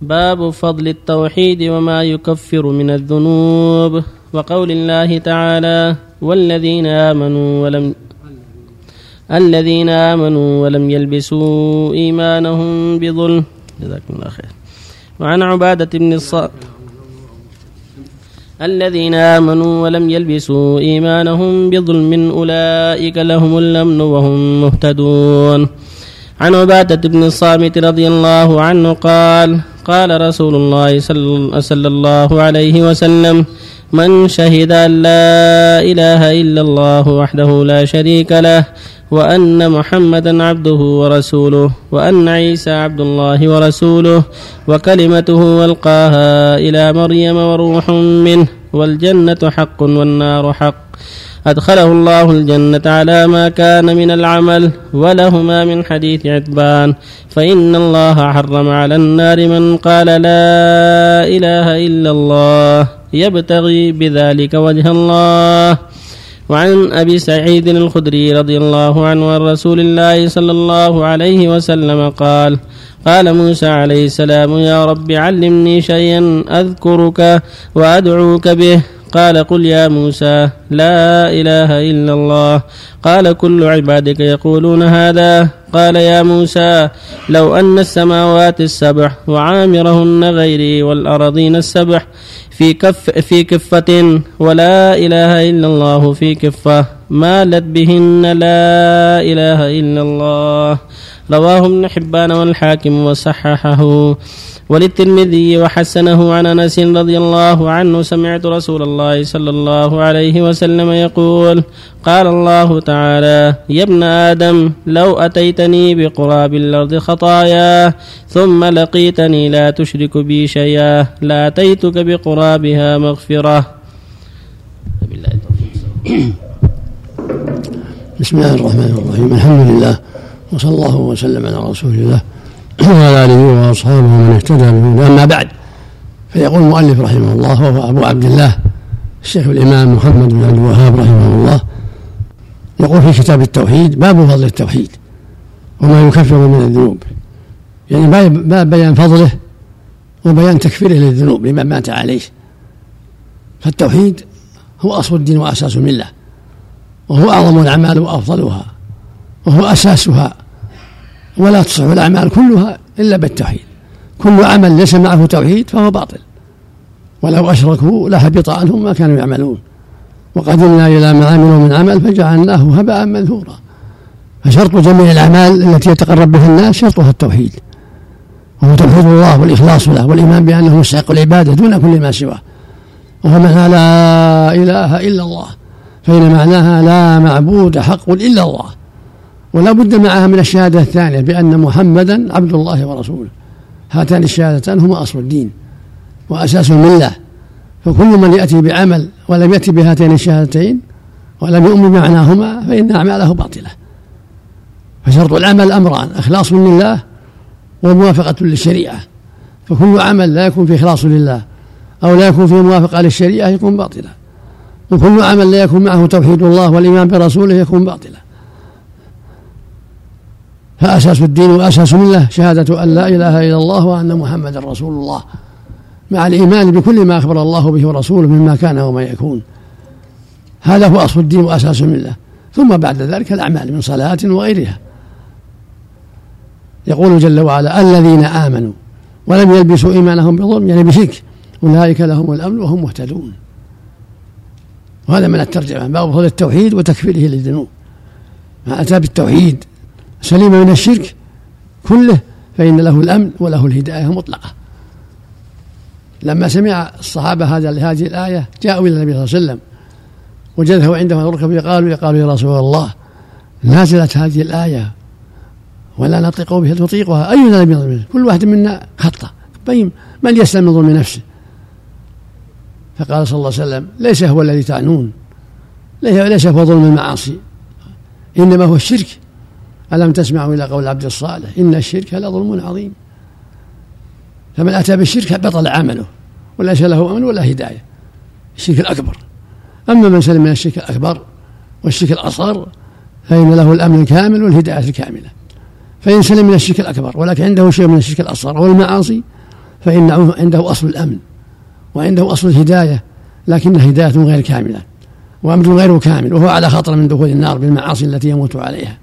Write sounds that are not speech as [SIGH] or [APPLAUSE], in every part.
باب فضل التوحيد وما يكفر من الذنوب. وقول الله تعالى والذين آمنوا ولم الذين آمنوا ولم يلبسوا إيمانهم بظلم. جزاكم الله خير. وعن عبادة بن الصامت الذين آمنوا ولم يلبسوا إيمانهم بظلم أولئك لهم الأمن وهم مهتدون. عن عبادة بن الصامت رضي الله عنه قال قال رسول الله صلى الله عليه وسلم من شهد أن لا إله إلا الله وحده لا شريك له وأن محمدا عبده ورسوله وأن عيسى عبد الله ورسوله وكلمته ألقاها إلى مريم وروح منه والجنة حق والنار حق. أدخله الله الجنة على ما كان من العمل ولهما من حديث عتبان. فإن الله حرم على النار من قال لا إله إلا الله يبتغي بذلك وجه الله. وعن أبي سعيد الخدري رضي الله عنه عن رسول الله صلى الله عليه وسلم قال قال موسى عليه السلام يا رب علمني شيئا أذكرك وأدعوك به قال قل يا موسى لا إله إلا الله. قال كل عبادك يقولون هذا. قال يا موسى لو أن السماوات السبع وعامرهن غيري والارضين السبع في كف في كفة ولا إله إلا الله في كفة مالت بهن لا إله إلا الله. رواه ابن حبان والحاكم وصححه. وللترمذي وحسنه عن أنس رضي الله عنه سمعت رسول الله صلى الله عليه وسلم يقول قال الله تعالى يا ابن آدم لو أتيتني بقراب الأرض خطايا ثم لقيتني لا تشرك بي شيئا لأتيتك بقرابها مغفرة. بسم الله الرحمن الرحيم. الحمد لله. وصلى الله وسلم على رسول الله وعلى آله وأصحابه ومن اهتدى به أما بعد فيقول المؤلف رحمه الله وهو أبو عبد الله الشيخ الإمام محمد بن عبد الوهاب رحمه الله. يقول في كتاب التوحيد باب فضل التوحيد وما يكفر من الذنوب. يعني باب بيان فضله وبيان تكفيره للذنوب لمن مات عليه. فالتوحيد هو أصل الدين وأساس الملة وهو أعظم الأعمال وأفضلها وهو أساسها ولا تصح الأعمال كلها إلا بالتوحيد. كل عمل ليس معه توحيد فهو باطل. ولو أشركوا لهبط عنهم ما كانوا يعملون. وقدمنا إلى ما عملوا من عمل فجعلناه هباء منثورا. فشرط جميع الأعمال التي يتقرب بها الناس شرطها التوحيد. وهو توحيد الله والإخلاص له والإيمان بأنه مستحق العبادة دون كل ما سواه. وهو معنى لا إله إلا الله. فإن معناها لا معبود حق إلا الله. ولا بد معها من الشهادة الثانية بأن محمدا عبد الله ورسوله. هاتان الشهادتان هما أصل الدين وأساس الملة. فكل من يأتي بعمل ولم يأتي بهاتين الشهادتين ولم يؤمن بمعناهما فإن أعماله باطلة. فشرط العمل أمران إخلاص لله وموافقة للشريعة. فكل عمل لا يكون فيه إخلاص لله أو لا يكون فيه موافقة للشريعة يكون باطلا. وكل عمل لا يكون معه توحيد الله والإيمان برسوله يكون باطلا. فأساس الدين وأساس الملة شهادة أن لا إله إلا الله وأن محمدا رسول الله. مع الإيمان بكل ما أخبر الله به ورسوله مما كان وما يكون. هذا هو أصل الدين وأساس الملة ثم بعد ذلك الأعمال من صلاة وغيرها. يقول جل وعلا الذين آمنوا ولم يلبسوا إيمانهم بظلم يعني بشرك أولئك لهم الأمن وهم مهتدون. وهذا من الترجمة باب فضل التوحيد وتكفيره للذنوب. ما أتى بالتوحيد سليم من الشرك كله فإن له الأمن وله الهداية مطلقة. لما سمع الصحابة هذا لهذه الآية جاءوا إلى النبي صلى الله عليه وسلم وجده عنده الركب قالوا قالوا يا رسول الله نازلت هذه الآية ولا نطيق بها تطيقها. لم يظلم كل واحد منا خطأ. طيب من يسلم من ظلم نفسه؟ فقال صلى الله عليه وسلم ليس هو الذي تعنون ليس هو ظلم المعاصي إنما هو الشرك. ألم تسمعوا إلى قول العبد الصالح؟ إن الشرك لظلم عظيم. فمن أتى بالشرك بطل عمله وليس له أمن ولا هداية. الشرك الأكبر. أما من سلم من الشرك الأكبر والشرك الأصغر فإن له الأمن الكامل والهداية الكاملة. فإن سلم من الشرك الأكبر ولكن عنده شيء من الشرك الأصغر أو المعاصي فإن عنده أصل الأمن وعنده أصل الهداية لكنها هداية غير كاملة. وأمر غير كامل وهو على خطر من دخول النار بالمعاصي التي يموت عليها.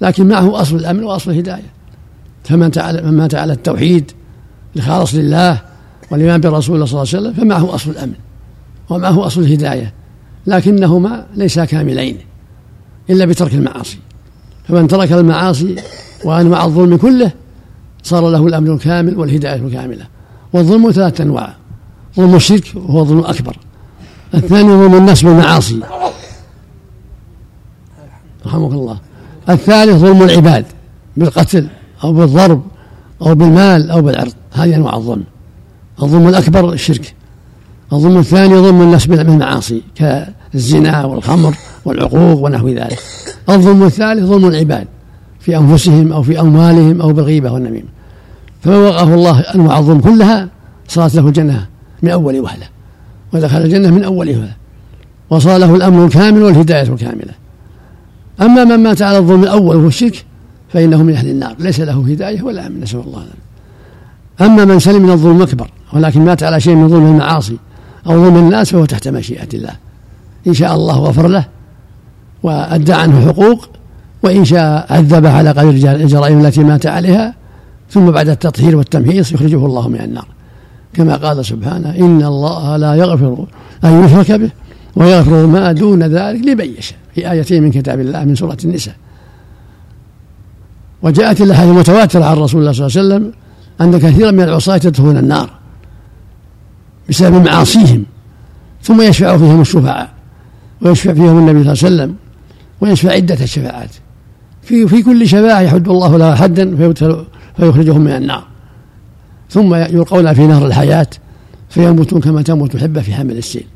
لكن معه أصل الأمن وأصل الهداية. فمن تعالى من مات على التوحيد الخالص لله والإيمان برسول الله صلى الله عليه وسلم فمعه أصل الأمن؟ ومعه أصل الهداية؟ لكنهما ليسا كاملين إلا بترك المعاصي. فمن ترك المعاصي وأنواع الظلم كله صار له الأمن الكامل والهداية الكاملة. والظلم ثلاثة أنواع. ظلم الشرك وهو الظلم الأكبر. الثاني ظلم الناس بالمعاصي رحمك الله. الثالث ظلم العباد بالقتل أو بالضرب أو بالمال أو بالعرض. هذه أنواع الظلم. الظلم الأكبر الشرك. الظلم الثاني ظلم الناس بالمعاصي كالزنا والخمر والعقوق ونحو ذلك. الظلم الثالث ظلم العباد في أنفسهم أو في أموالهم أو بالغيبة والنميمة. فمن وقاه الله أنواع الظلم كلها صارت له الجنة من أول وهلة ودخل الجنة من أول وهلة وصار له الأمن الكامل والهداية الكاملة. أما من مات على الظلم الأول وهو الشرك فإنه من أهل النار. ليس له هداية ولا أمن نسأل الله أما من سلم من الظلم الأكبر ولكن مات على شيء من ظلم المعاصي أو ظلم الناس فهو تحت مشيئة الله. إن شاء الله غفر له وأدى عنه حقوق وإن شاء عذبه على قدر الجرائم التي مات عليها ثم بعد التطهير والتمحيص يخرجه الله من النار. كما قال سبحانه إن الله لا يغفر أن يشرك به ويغفر ما دون ذلك لمن يشاء. في آيتين من كتاب الله من سورة النساء. وجاءت الأحاديث المتواترة عن رسول الله صلى الله عليه وسلم أن كثيرا من العصاة يدخلون النار بسبب معاصيهم ثم يشفع فيهم الشفعاء ويشفع فيهم النبي صلى الله عليه وسلم ويشفع عدة الشفاعات في في كل شفاعة يحد الله لها حدا فيخرجهم من النار. ثم يلقون في نهر الحياة فيموتون كما تموت الحبة في حمل السيل.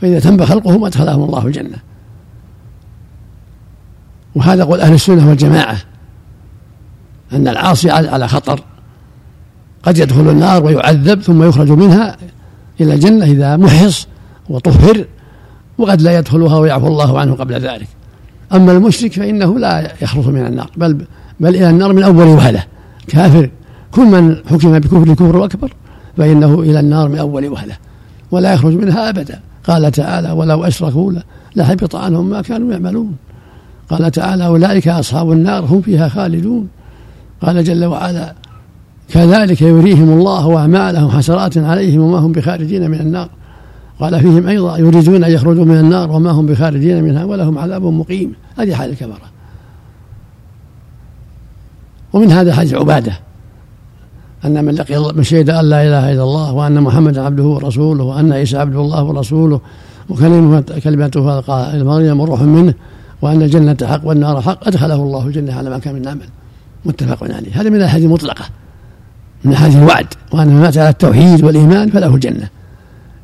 فإذا تم خلقهم أدخلهم الله الجنة. وهذا قول أهل السنة والجماعة أن العاصي على خطر. قد يدخل النار ويعذب ثم يخرج منها إلى الجنة إذا محص وطهر وقد لا يدخلها ويعفو الله عنه قبل ذلك. أما المشرك فإنه لا يخلص من النار بل بل إلى النار من أول وهلة. كافر كل من حكم بكفر الكفر أكبر فإنه إلى النار من أول وهلة ولا يخرج منها أبدا. قال تعالى ولو أشركوا لحبط عنهم ما كانوا يعملون. قال تعالى أولئك أصحاب النار هم فيها خالدون. قال جل وعلا كذلك يريهم الله أعمالهم حسرات عليهم وما هم بخارجين من النار. قال فيهم أيضا يريدون أن يخرجوا من النار وما هم بخارجين منها ولهم عذاب مقيم. هذه حال الكفرة ومن هذا حديث عبادة. أن من لقي من شهد أن لا إله إلا الله وأن محمدا عبده ورسوله وأن عيسى عبد الله ورسوله وكلمته كلمته مريم وروح منه وأن الجنة حق والنار حق أدخله الله الجنة على ما كان من عمل متفق عليه. هذا من الأحاديث المطلقة. من أحاديث الوعد. وأن من مات على التوحيد والإيمان فله الجنة.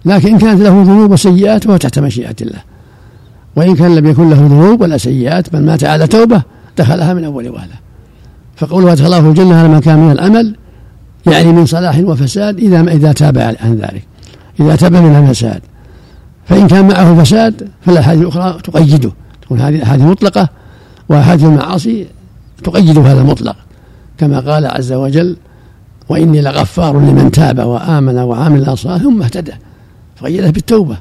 لكن إن كانت له ذنوب وسيئات فهو تحت مشيئة الله. وإن كان لم يكن له ذنوب ولا سيئات بل مات على توبة دخلها من أول وهلة. فقوله أدخله الجنة على ما كان من الأمل يعني من صلاح وفساد إذا إذا تاب عن ذلك. إذا تاب من الفساد. فإن كان معه فساد فالأحاديث الأخرى تقيده. تكون هذه أحاديث مطلقة وأحاديث المعاصي تقيد هذا المطلق كما قال عز وجل وإني لغفار لمن تاب وآمن وعمل صالحا ثم اهتدى فقيده بالتوبة.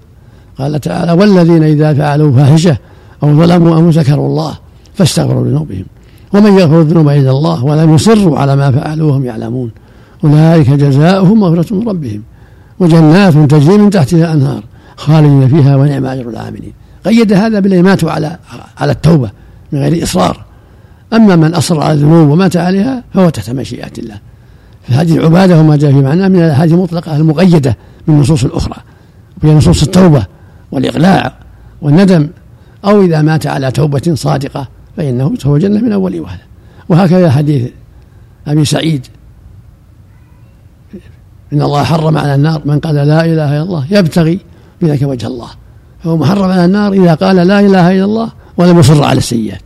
قال تعالى والذين إذا فعلوا فاحشة أو ظلموا أو ذكروا الله فاستغفروا لذنوبهم ومن يغفر الذنوب إلا الله ولم يصروا على ما فعلوا وهم يعلمون. أولئك جزاؤهم مغفرة من ربهم وجنات تجري من تحتها الأنهار خالدين فيها ونعم أجر العاملين. قيد هذا بالذي ماتوا على على التوبة من غير إصرار. أما من أصر على الذنوب ومات عليها فهو تحت مشيئة الله. فهذه العبادة وما جاء في معناه من الأحاديث المطلقة المقيدة بالنصوص الأخرى. وهي نصوص التوبة والإقلاع والندم. أو إذا مات على توبة صادقة فإنه يدخل الجنة من أول وهلة. وهكذا حديث أبي سعيد. إن الله حرم على النار من قال لا إله إلا الله يبتغي بذلك وجه الله. فهو محرم على النار إذا قال لا إله إلا الله ولم يصر على السيئات.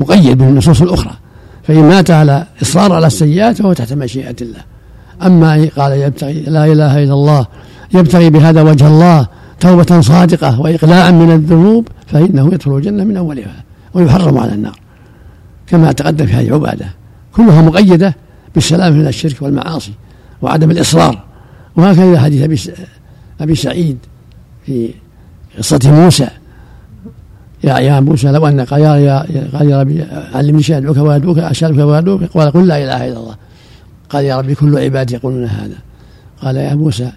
مقيد بالنصوص الأخرى. فإن مات على إصرار على السيئات فهو تحت مشيئة الله. أما قال يبتغي لا إله إلا الله يبتغي بهذا وجه الله توبة صادقة وإقلاعا من الذنوب فإنه يدخل الجنة من أولها ويحرم على النار. كما تقدم في هذه عبادة. كلها مقيدة بالسلام من الشرك والمعاصي وعدم الإصرار. وهكذا حديث أبي سعيد في قصة موسى. يا يا موسى لو أن قال يا قال يا ربي علمني شيئا أدعوك وأدعوك أشهدك وأدعوك قال قل لا إله إلا الله. قال يا ربي كل عبادي يقولون هذا. قال يا موسى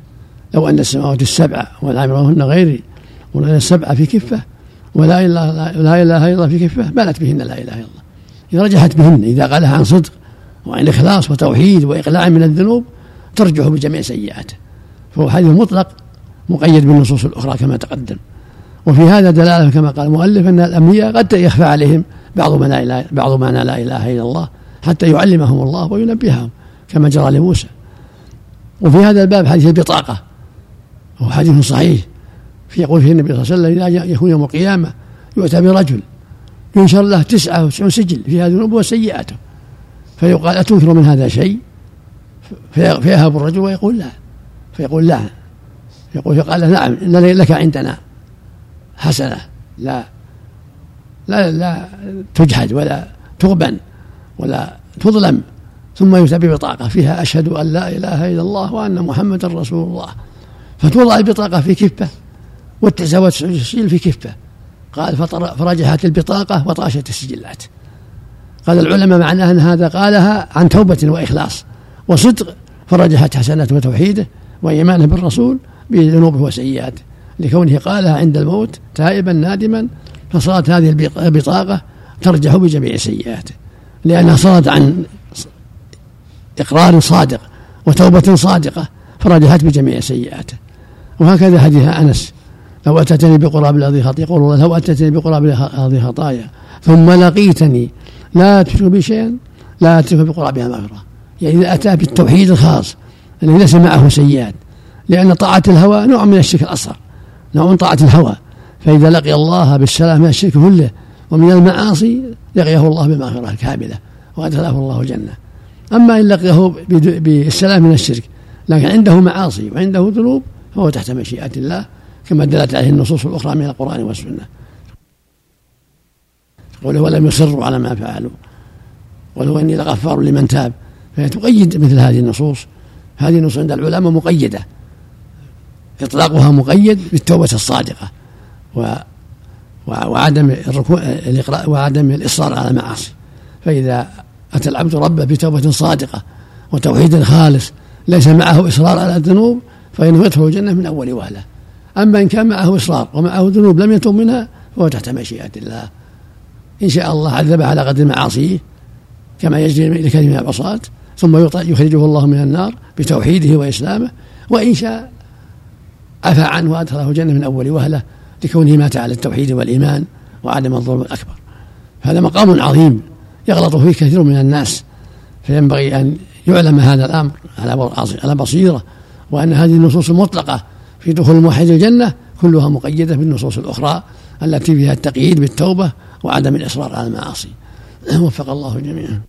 لو أن السماوات السبع والعامرهن غيري وأن السبع في كفة ولا إله لا إله إلا الله في كفة بلت بهن لا إله إلا الله. إذا رجحت بهن إذا قالها عن صدق وعن إخلاص وتوحيد وإقلاع من الذنوب ترجح بجميع سيئاته. فهو حديث مطلق. مقيد بالنصوص الأخرى كما تقدم. وفي هذا دلالة كما قال المؤلف أن الأنبياء قد يخفى عليهم بعض ما لا إله بعض ما لا إله إلا الله حتى يعلمهم الله وينبههم كما جرى لموسى. وفي هذا الباب حديث البطاقة وهو حديث صحيح. في يقول فيه النبي صلى الله عليه وسلم إذا يكون يوم القيامة يؤتى برجل ينشر له تسعة وتسعون سجل فيها ذنوب وسيئاته فيقال أتنكر من هذا شيء؟ فيهب الرجل ويقول لا. فيقول لا. يقول فقال نعم إن لك عندنا. حسنة. لا. لا لا تجحد ولا تغبن ولا تظلم. ثم يؤتى ببطاقة فيها. أشهد أن لا إله إلا الله وأن محمدا رسول الله. فتوضع البطاقة في كفة والتزوج السجل في كفة. قال فرجحت البطاقة وطاشت السجلات. قال العلماء معناه أن هذا قالها عن توبة وإخلاص. وصدق فرجحت حسناته وتوحيده وإيمانه بالرسول. بذنوبه وسيئاته. لكونه قالها عند الموت تائبا نادما فصارت هذه البطاقة ترجح بجميع سيئاته. لأنها صارت عن إقرار صادق وتوبة صادقة فرجحت بجميع سيئاته. وهكذا حديث أنس. لو أتتني بقراب الأرض خطايا يقول الله لو أتتني بقراب الأرض خطايا ثم لقيتني لا تشرك بي شيئا لا تشرك بقرابها مغفرة. يعني إذا أتى بالتوحيد الخاص الذي ليس معه سيئات لأن طاعة الهوى نوع من الشرك الأصغر نوع من طاعة الهوى. فإذا لقي الله بالسلام من الشرك كله ومن المعاصي لقيه الله بمغفرة كاملة وأدخله الله الجنة. أما إن لقيه بالسلام من الشرك لكن عنده معاصي وعنده ذنوب فهو تحت مشيئة الله كما دلت عليه النصوص الأخرى من القرآن والسنة. قوله ولم يصروا على ما فعلوا ولو إني لغفار لمن تاب. فهي تقيد مثل هذه النصوص. هذه النصوص عند العلماء مقيدة. إطلاقها مقيد بالتوبة الصادقة و وعدم الركوع وعدم الإصرار على المعاصي. فإذا أتى العبد ربه بتوبة صادقة وتوحيد خالص ليس معه إصرار على الذنوب فإنه يدخل الجنة من أول وهلة. أما إن كان معه إصرار ومعه ذنوب لم يتوب منها فهو تحت مشيئة الله. إن شاء الله عذبه على قدر معاصيه كما يجري لكلمة العصاة ثم يخرجه الله من النار بتوحيده وإسلامه وإن شاء عفى عنه وأدخله الجنة من أول وهلة لكونه مات على التوحيد والإيمان وعدم الظلم الأكبر. هذا مقام عظيم يغلط فيه كثير من الناس فينبغي أن يعلم هذا الأمر على بصيرة وأن هذه النصوص المطلقة في دخول الموحد الجنة كلها مقيدة بالنصوص الأخرى التي فيها التقييد بالتوبة وعدم الإصرار على المعاصي. [CLEARS THROAT] وفق الله جميعا.